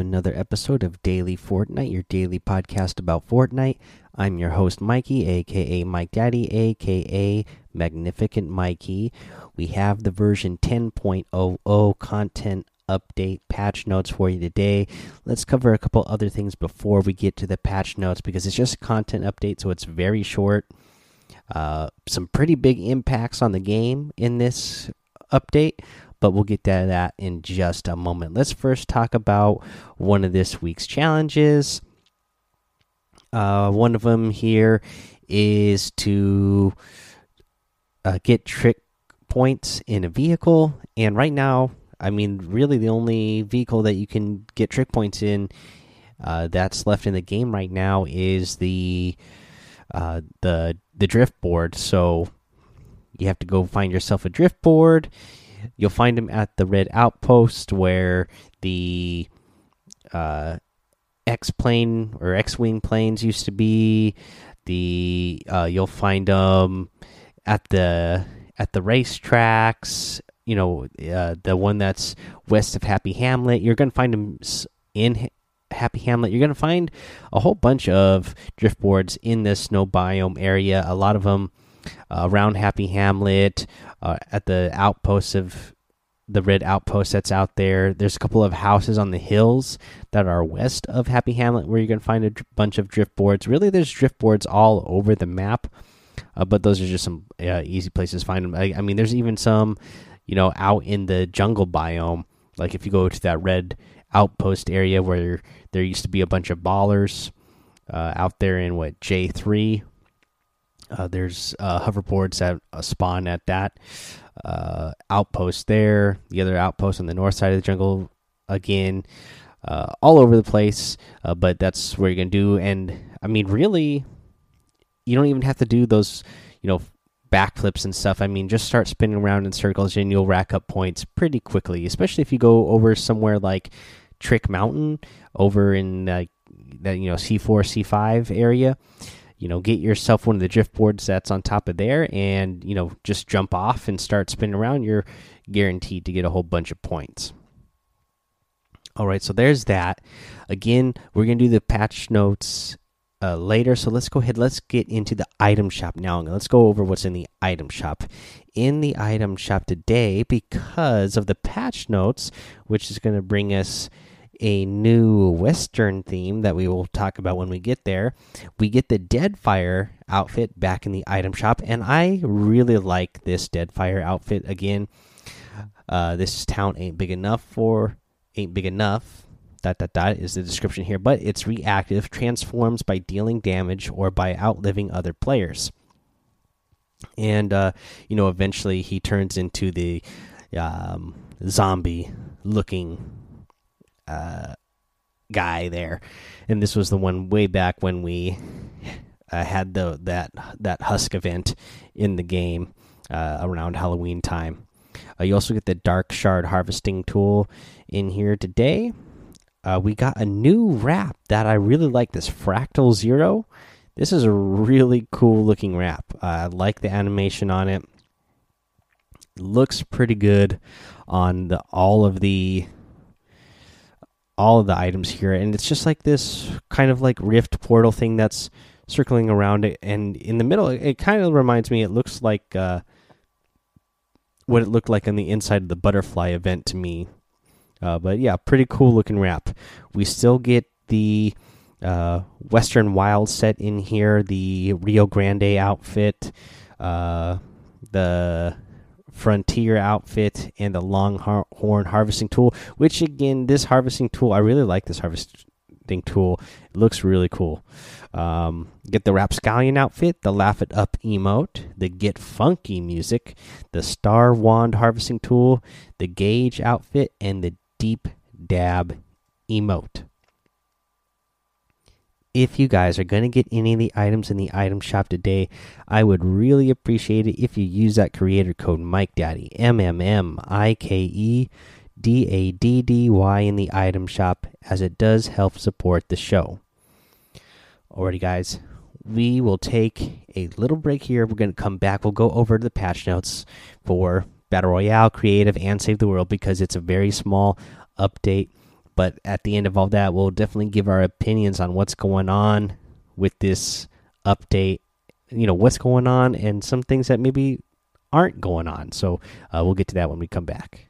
Another episode of Daily Fortnite, your daily podcast about Fortnite. I'm your host, Mikey, aka Mike Daddy, aka Magnificent Mikey. We have the version 10.00 content update patch notes for you today. Let's cover a couple other things before we get to the patch notes because it's just a content update, so it's very short. Uh, some pretty big impacts on the game in this update, but we'll get to that in just a moment. Let's first talk about one of this week's challenges. Uh, one of them here is to uh, get trick points in a vehicle, and right now, I mean, really, the only vehicle that you can get trick points in uh, that's left in the game right now is the uh, the the drift board. So you have to go find yourself a drift board. You'll find them at the red outpost where the uh, X plane or X wing planes used to be. The uh, you'll find them at the at the racetracks. You know, uh, the one that's west of Happy Hamlet. You're gonna find them in Happy Hamlet. You're gonna find a whole bunch of drift boards in this snow biome area. A lot of them uh, around Happy Hamlet, uh, at the outposts of the red outpost that's out there. There's a couple of houses on the hills that are west of Happy Hamlet where you can find a bunch of drift boards. Really, there's drift boards all over the map, uh, but those are just some uh, easy places to find them. I, I, mean, there's even some, you know, out in the jungle biome. Like if you go to that red outpost area where there used to be a bunch of ballers uh, out there in what J3 uh, there's uh, hoverboards that uh, spawn at that uh, outpost there. The other outpost on the north side of the jungle, again, uh, all over the place. Uh, but that's where you're gonna do. And I mean, really, you don't even have to do those, you know, backflips and stuff. I mean, just start spinning around in circles, and you'll rack up points pretty quickly. Especially if you go over somewhere like Trick Mountain, over in that you know C four C five area you know, get yourself one of the drift boards that's on top of there and, you know, just jump off and start spinning around. You're guaranteed to get a whole bunch of points. All right, so there's that. Again, we're going to do the patch notes uh, later. So let's go ahead. Let's get into the item shop now. Let's go over what's in the item shop. In the item shop today, because of the patch notes, which is going to bring us a new Western theme that we will talk about when we get there. We get the Deadfire outfit back in the item shop, and I really like this Deadfire outfit. Again, uh, this town ain't big enough for ain't big enough. Dot dot dot is the description here, but it's reactive, transforms by dealing damage or by outliving other players. And uh, you know, eventually he turns into the um, zombie looking uh, guy there, and this was the one way back when we uh, had the that that husk event in the game uh, around Halloween time. Uh, you also get the dark shard harvesting tool in here today. Uh, we got a new wrap that I really like. This fractal zero. This is a really cool looking wrap. I like the animation on it. Looks pretty good on the all of the all of the items here and it's just like this kind of like rift portal thing that's circling around it and in the middle it, kind of reminds me it looks like uh, what it looked like on the inside of the butterfly event to me. Uh, but yeah pretty cool looking wrap. We still get the uh, western wild set in here the rio grande outfit uh, the frontier outfit and the longhorn harvesting tool which again this harvesting tool i really like this harvesting tool. It looks really cool. Um, get the rapscallion outfit the laugh it up emote the get funky music the star wand harvesting tool the gauge outfit and the deep dab emote if you guys are going to get any of the items in the item shop today, I would really appreciate it if you use that creator code Mike Daddy M M M I K E D A D D Y in the item shop, as it does help support the show. Alrighty, guys, we will take a little break here. We're going to come back. We'll go over the patch notes for Battle Royale, Creative, and Save the World because it's a very small update But at the end of all that, we'll definitely give our opinions on what's going on with this update. You know, what's going on and some things that maybe aren't going on. So uh, we'll get to that when we come back.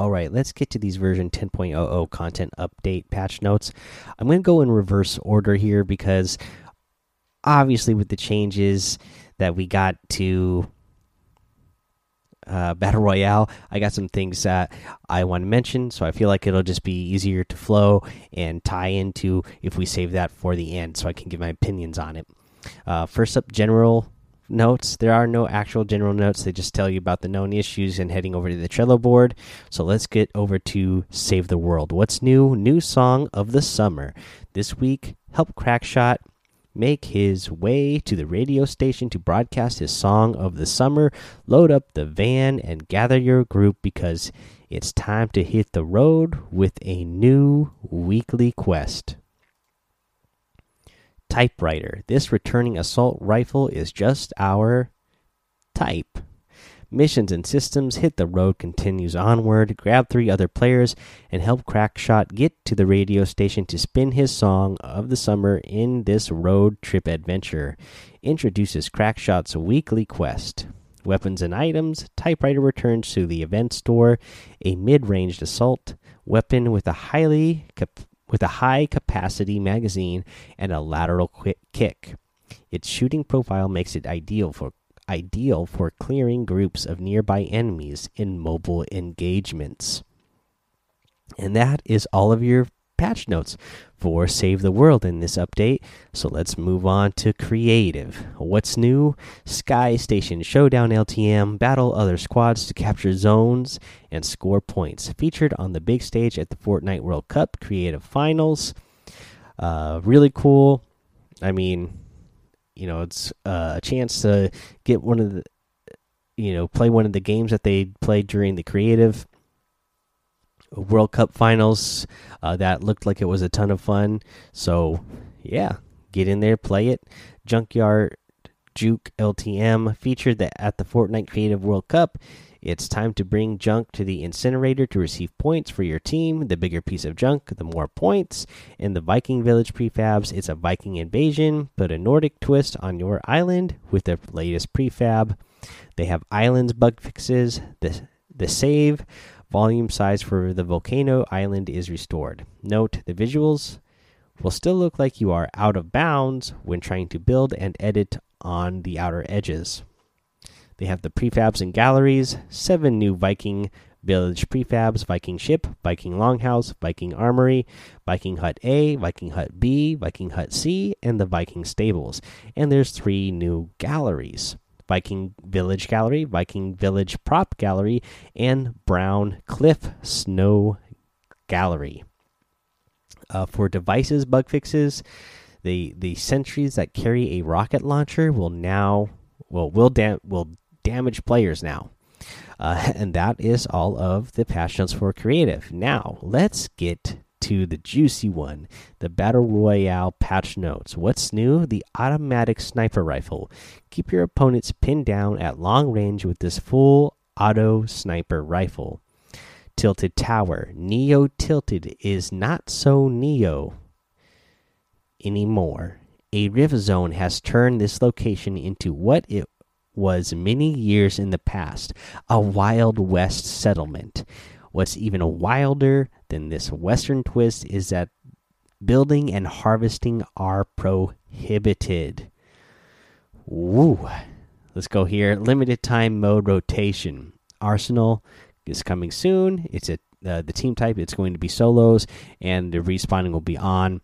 All right, let's get to these version 10.00 content update patch notes. I'm going to go in reverse order here because obviously, with the changes that we got to uh, Battle Royale, I got some things that I want to mention. So I feel like it'll just be easier to flow and tie into if we save that for the end so I can give my opinions on it. Uh, first up, general notes. There are no actual general notes. They just tell you about the known issues and heading over to the Trello board. So let's get over to Save the World. What's new? New song of the summer. This week, help Crackshot make his way to the radio station to broadcast his song of the summer. Load up the van and gather your group because it's time to hit the road with a new weekly quest typewriter. This returning assault rifle is just our type. Missions and systems hit the road continues onward. Grab three other players and help Crackshot get to the radio station to spin his song of the summer in this road trip adventure. Introduces Crackshot's weekly quest. Weapons and items. Typewriter returns to the event store. A mid-ranged assault weapon with a highly with a high capacity magazine and a lateral quick kick. Its shooting profile makes it ideal for ideal for clearing groups of nearby enemies in mobile engagements. And that is all of your patch notes for Save the World in this update. So let's move on to creative. What's new? Sky Station Showdown LTM battle other squads to capture zones and score points. Featured on the big stage at the Fortnite World Cup Creative Finals. Uh, really cool. I mean, you know, it's uh, a chance to get one of the, you know, play one of the games that they played during the creative World Cup finals. Uh, that looked like it was a ton of fun. So, yeah, get in there, play it. Junkyard Juke LTM featured that at the Fortnite Creative World Cup. It's time to bring junk to the incinerator to receive points for your team. The bigger piece of junk, the more points. In the Viking Village prefabs, it's a Viking invasion. Put a Nordic twist on your island with the latest prefab. They have islands bug fixes. The the save volume size for the volcano island is restored. Note the visuals will still look like you are out of bounds when trying to build and edit on the outer edges. They have the prefabs and galleries, seven new Viking village prefabs Viking ship, Viking longhouse, Viking armory, Viking hut A, Viking hut B, Viking hut C, and the Viking stables. And there's three new galleries. Viking Village Gallery, Viking Village Prop Gallery, and Brown Cliff Snow Gallery. Uh, for devices bug fixes, the the sentries that carry a rocket launcher will now will will dam will damage players now. Uh, and that is all of the notes for creative. Now let's get to the juicy one the Battle Royale patch notes. What's new? The automatic sniper rifle. Keep your opponents pinned down at long range with this full auto sniper rifle. Tilted Tower. Neo Tilted is not so Neo anymore. A rift zone has turned this location into what it was many years in the past a Wild West settlement. What's even wilder than this Western twist is that building and harvesting are prohibited. Woo. Let's go here. Limited time mode rotation. Arsenal is coming soon. It's a uh, the team type. It's going to be solos, and the respawning will be on.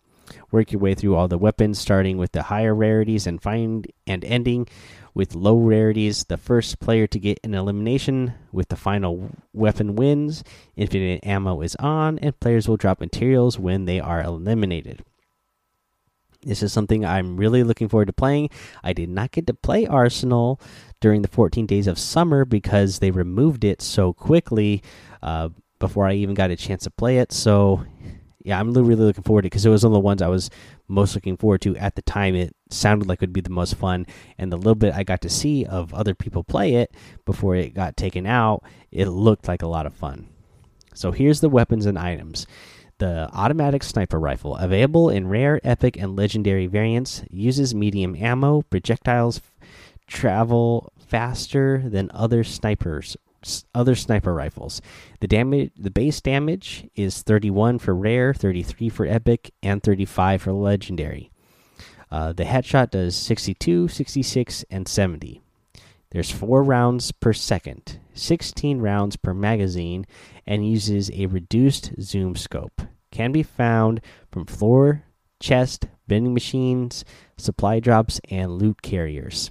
Work your way through all the weapons, starting with the higher rarities and find and ending with low rarities. The first player to get an elimination with the final weapon wins. Infinite ammo is on, and players will drop materials when they are eliminated. This is something I'm really looking forward to playing. I did not get to play Arsenal during the 14 days of summer because they removed it so quickly uh, before I even got a chance to play it. So, yeah, I'm really looking forward to it because it was one of the ones I was most looking forward to at the time. It sounded like it would be the most fun, and the little bit I got to see of other people play it before it got taken out, it looked like a lot of fun. So here's the weapons and items. The automatic sniper rifle, available in rare, epic, and legendary variants, uses medium ammo. Projectiles travel faster than other snipers other sniper rifles. The damage the base damage is 31 for rare, 33 for epic, and 35 for legendary. Uh, the headshot does 62, 66, and 70. There's 4 rounds per second, 16 rounds per magazine, and uses a reduced zoom scope. Can be found from floor, chest, vending machines, supply drops, and loot carriers.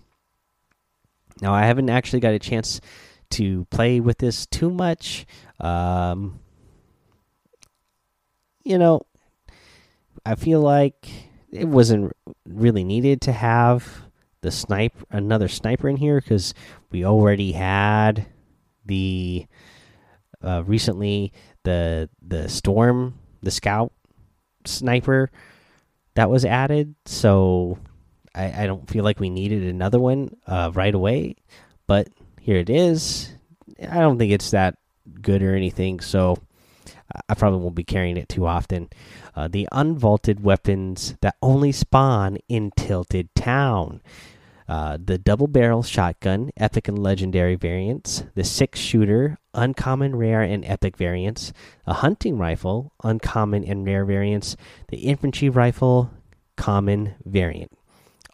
Now, I haven't actually got a chance to play with this too much. Um, you know, I feel like it wasn't really needed to have the snipe another sniper in here because we already had the uh, recently the the storm the scout sniper that was added so I, I don't feel like we needed another one uh, right away but here it is. I don't think it's that good or anything, so I probably won't be carrying it too often. Uh, the unvaulted weapons that only spawn in Tilted Town. Uh, the double barrel shotgun, epic and legendary variants. The six shooter, uncommon, rare, and epic variants. A hunting rifle, uncommon and rare variants. The infantry rifle, common variant.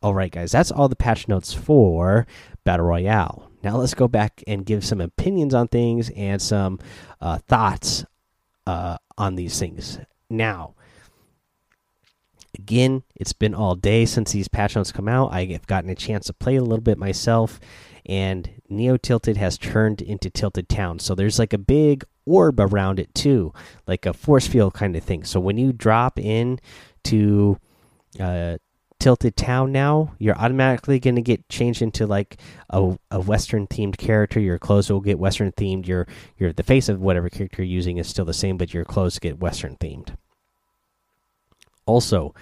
All right, guys, that's all the patch notes for Battle Royale. Now let's go back and give some opinions on things and some uh, thoughts uh, on these things. Now, again, it's been all day since these patch notes come out. I have gotten a chance to play a little bit myself, and Neo Tilted has turned into Tilted Town. So there's like a big orb around it too, like a force field kind of thing. So when you drop in to uh, tilted town now you're automatically going to get changed into like a, a western themed character. Your clothes will get western themed. Your your the face of whatever character you're using is still the same but your clothes get western themed. Also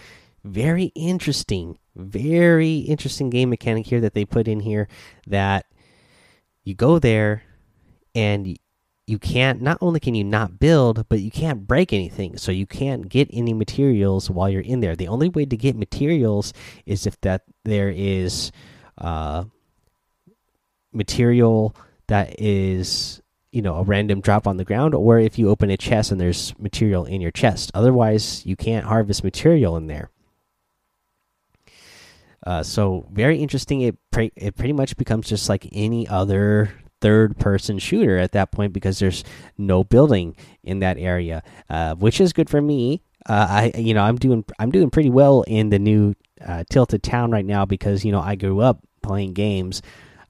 very interesting very interesting game mechanic here that they put in here that you go there and you can't not only can you not build but you can't break anything. So you can't get any materials while you're in there. The only way to get materials is if that there is uh, material that is you know a random drop on the ground or if you open a chest and there's material in your chest. Otherwise you can't harvest material in there. Uh, so very interesting. It pre it pretty much becomes just like any other third person shooter at that point because there's no building in that area, uh, which is good for me. Uh, I you know I'm doing I'm doing pretty well in the new uh, Tilted Town right now because you know I grew up playing games,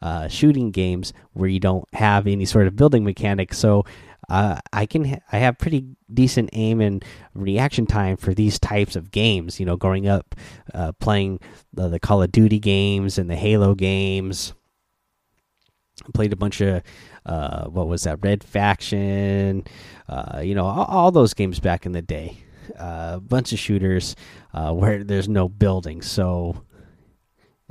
uh, shooting games where you don't have any sort of building mechanic, so. Uh, I can ha I have pretty decent aim and reaction time for these types of games. You know, growing up uh, playing the, the Call of Duty games and the Halo games, played a bunch of uh, what was that red faction uh, you know all, all, those games back in the day. A uh, bunch of shooters uh, where there's no building. So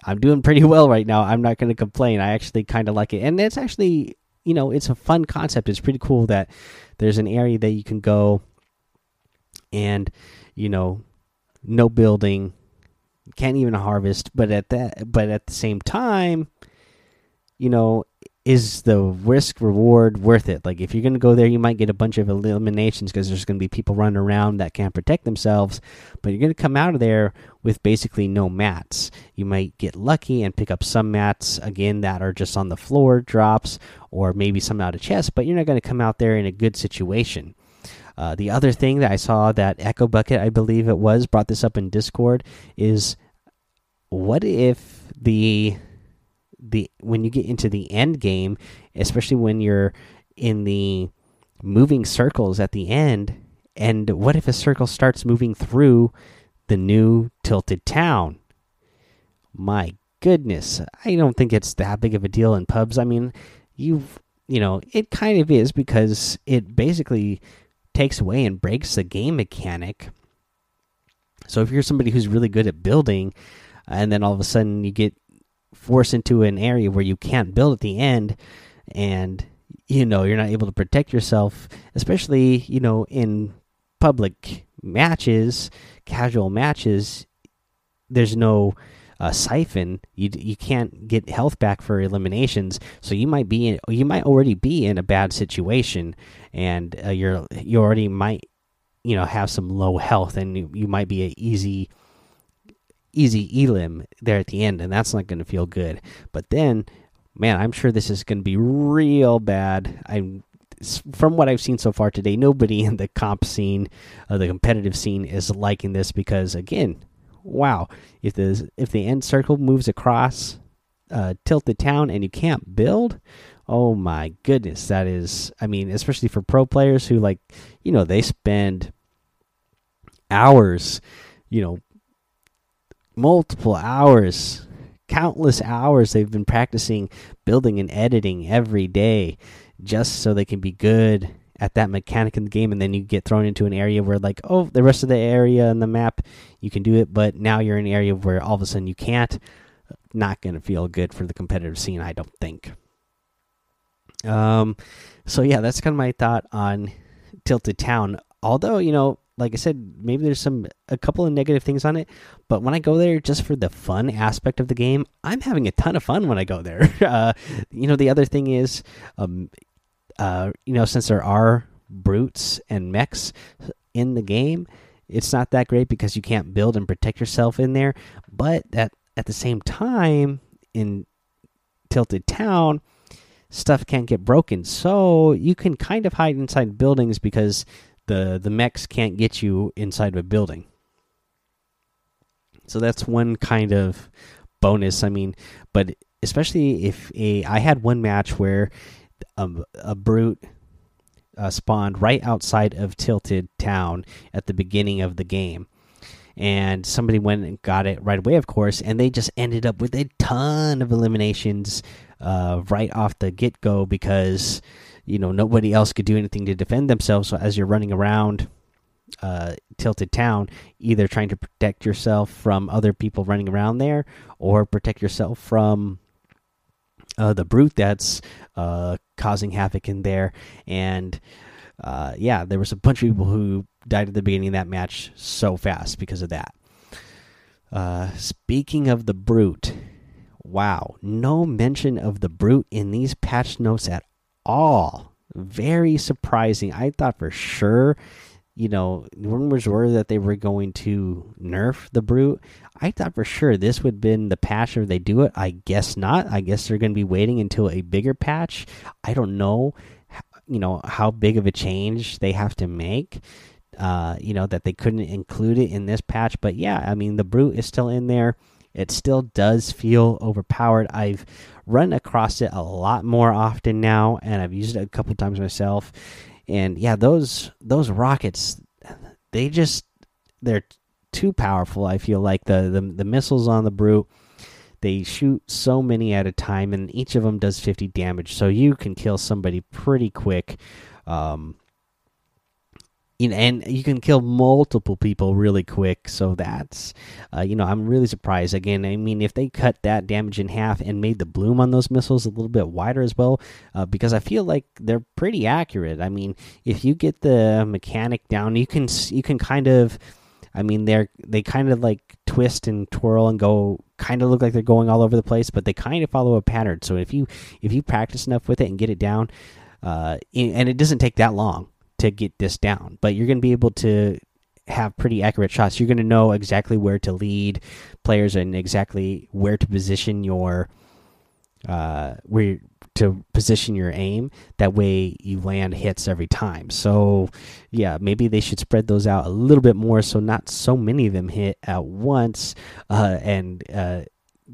i'm doing pretty well right now. I'm not going to complain. I actually kind of like it. And it's actually you know it's a fun concept. It's pretty cool that there's an area that you can go and you know no building can't even harvest but at that but at the same time you know is the risk reward worth it? Like, if you're going to go there, you might get a bunch of eliminations because there's going to be people running around that can't protect themselves, but you're going to come out of there with basically no mats. You might get lucky and pick up some mats, again, that are just on the floor drops, or maybe some out of chest, but you're not going to come out there in a good situation. Uh, the other thing that I saw that Echo Bucket, I believe it was, brought this up in Discord is what if the the when you get into the end game, especially when you're in the moving circles at the end, and what if a circle starts moving through the new tilted town? My goodness, I don't think it's that big of a deal in pubs. I mean, you've you know, it kind of is because it basically takes away and breaks the game mechanic. So if you're somebody who's really good at building, and then all of a sudden you get forced into an area where you can't build at the end, and you know you're not able to protect yourself, especially you know in public matches, casual matches, there's no uh, siphon, you you can't get health back for eliminations. So you might be in, you might already be in a bad situation, and uh, you're you already might you know have some low health, and you, you might be an easy easy elim there at the end, and that's not going to feel good. But then, man, I'm sure this is going to be real bad. I'm from what I've seen so far today, nobody in the comp scene, uh, the competitive scene, is liking this because again, wow, if the if the end circle moves across uh, tilted town and you can't build, oh my goodness, that is, I mean, especially for pro players who like, you know, they spend hours, you know, multiple hours countless hours they've been practicing building and editing every day just so they can be good at that mechanic in the game. And then you get thrown into an area where like oh the rest of the area in the map you can do it. But now you're in an area where all of a sudden you can't. Not going to feel good for the competitive scene i don't think. Um so yeah that's kind of my thought on tilted town. Although you know like i said maybe there's some a couple of negative things on it but when i go there just for the fun aspect of the game i'm having a ton of fun when i go there uh you know the other thing is um uh, you know, since there are brutes and mechs in the game, it's not that great because you can't build and protect yourself in there. But at at the same time, in Tilted Town, stuff can't get broken, so you can kind of hide inside buildings because the the mechs can't get you inside of a building. So that's one kind of bonus. I mean, but especially if a I had one match where a, a brute uh, spawned right outside of Tilted Town at the beginning of the game. And somebody went and got it right away, of course, and they just ended up with a ton of eliminations uh, right off the get go because, you know, nobody else could do anything to defend themselves. So as you're running around uh, Tilted Town, either trying to protect yourself from other people running around there or protect yourself from uh, the brute that's uh, causing havoc in there. And uh, yeah, there was a bunch of people who died at the beginning of that match so fast because of that. Uh, speaking of the brute, wow, no mention of the brute in these patch notes at all. Very surprising. I thought for sure you know, rumors were that they were going to nerf the brute. I thought for sure this would have been the patch where they do it. I guess not. I guess they're going to be waiting until a bigger patch. I don't know, you know, how big of a change they have to make. Uh, you know that they couldn't include it in this patch, but yeah, I mean the brute is still in there. It still does feel overpowered. I've run across it a lot more often now, and I've used it a couple times myself and yeah, those those rockets, they just they're too powerful. I feel like the the, the missiles on the brute, they shoot so many at a time, and each of them does fifty damage. So you can kill somebody pretty quick. Um, you know, and you can kill multiple people really quick. So that's, uh, you know, I'm really surprised. Again, I mean, if they cut that damage in half and made the bloom on those missiles a little bit wider as well, uh, because I feel like they're pretty accurate. I mean, if you get the mechanic down, you can you can kind of, I mean, they're they kind of like twist and twirl and go, kind of look like they're going all over the place, but they kind of follow a pattern. So if you if you practice enough with it and get it down, uh, and it doesn't take that long to get this down, but you're going to be able to have pretty accurate shots. You're going to know exactly where to lead players and exactly where to position your uh, where to position your aim. That way you land hits every time. So yeah, maybe they should spread those out a little bit more, so not so many of them hit at once, uh, and uh,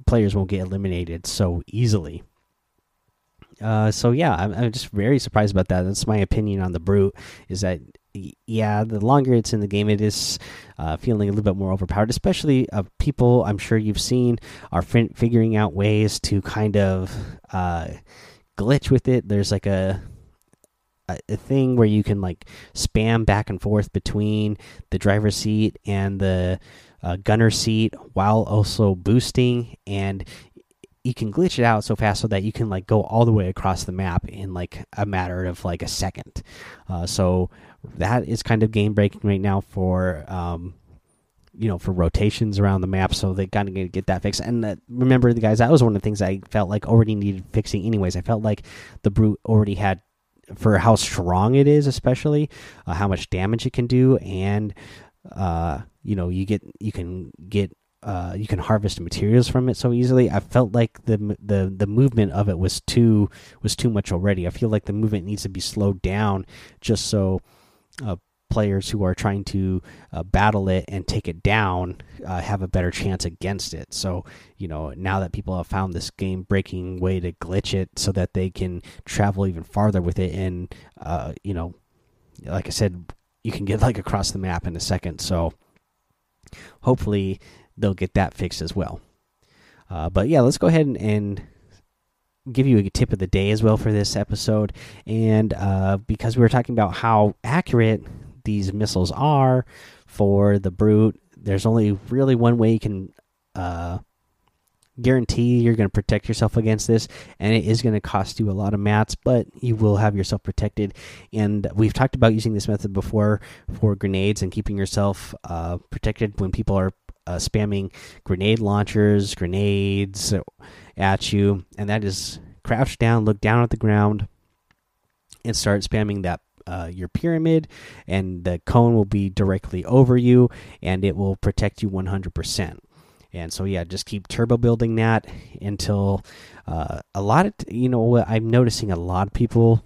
players won't get eliminated so easily. Uh, so yeah, I'm, I'm just very surprised about that. That's my opinion on the brute. Is that yeah, the longer it's in the game, it is uh, feeling a little bit more overpowered. Especially uh, people, I'm sure you've seen, are figuring out ways to kind of uh, glitch with it. There's like a, a thing where you can like spam back and forth between the driver's seat and the uh, gunner seat while also boosting, and you can glitch it out so fast so that you can like go all the way across the map in like a matter of like a second. Uh, so that is kind of game breaking right now for um, you know for rotations around the map. So they kind of get that fixed. And uh, remember, the guys, that was one of the things I felt like already needed fixing. Anyways, I felt like the brute already had for how strong it is, especially uh, how much damage it can do, and uh, you know you get you can get uh, you can harvest materials from it so easily. I felt like the the the movement of it was too was too much already. I feel like the movement needs to be slowed down just so uh, players who are trying to uh, battle it and take it down uh, have a better chance against it. So you know now that people have found this game breaking way to glitch it so that they can travel even farther with it, and uh, you know, like I said, you can get like across the map in a second. So hopefully they'll get that fixed as well. Uh, but yeah, let's go ahead and, and, give you a tip of the day as well for this episode. And uh, because we were talking about how accurate these missiles are for the brute, there's only really one way you can uh, guarantee you're going to protect yourself against this, and it is going to cost you a lot of mats, but you will have yourself protected. And we've talked about using this method before for grenades and keeping yourself uh, protected when people are uh, spamming grenade launchers, grenades at you, and that is crouch down, look down at the ground, and start spamming that uh, your pyramid, and the cone will be directly over you, and it will protect you 100%. And so, yeah, just keep turbo building that until uh, a lot of you know what I'm noticing a lot of people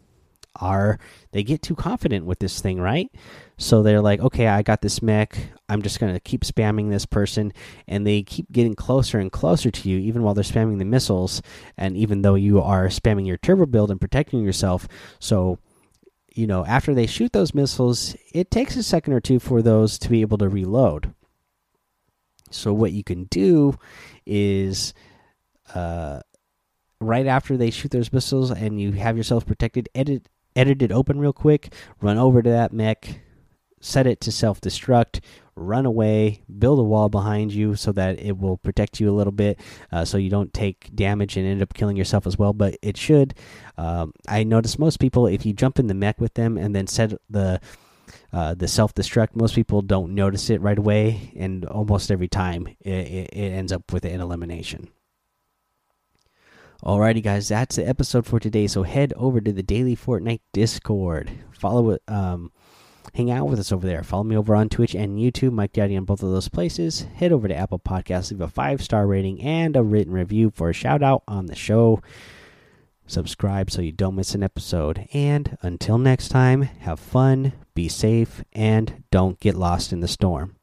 are they get too confident with this thing, right? So they're like, okay, I got this mech. I'm just going to keep spamming this person. And they keep getting closer and closer to you, even while they're spamming the missiles. And even though you are spamming your turbo build and protecting yourself. So, you know, after they shoot those missiles, it takes a second or two for those to be able to reload. So, what you can do is. Uh, right after they shoot those missiles and you have yourself protected, edit edit it open real quick, run over to that mech, set it to self destruct, run away, build a wall behind you so that it will protect you a little bit uh, so you don't take damage and end up killing yourself as well. But it should. Um, I notice most people, if you jump in the mech with them and then set the uh, the self destruct, most people don't notice it right away, and almost every time it, it, it ends up with an elimination. Alrighty, guys, that's the episode for today. So head over to the Daily Fortnite Discord. Follow it. Um, hang out with us over there. Follow me over on Twitch and YouTube, Mike Daddy on both of those places. Head over to Apple Podcasts, leave a five star rating and a written review for a shout out on the show. Subscribe so you don't miss an episode. And until next time, have fun, be safe, and don't get lost in the storm.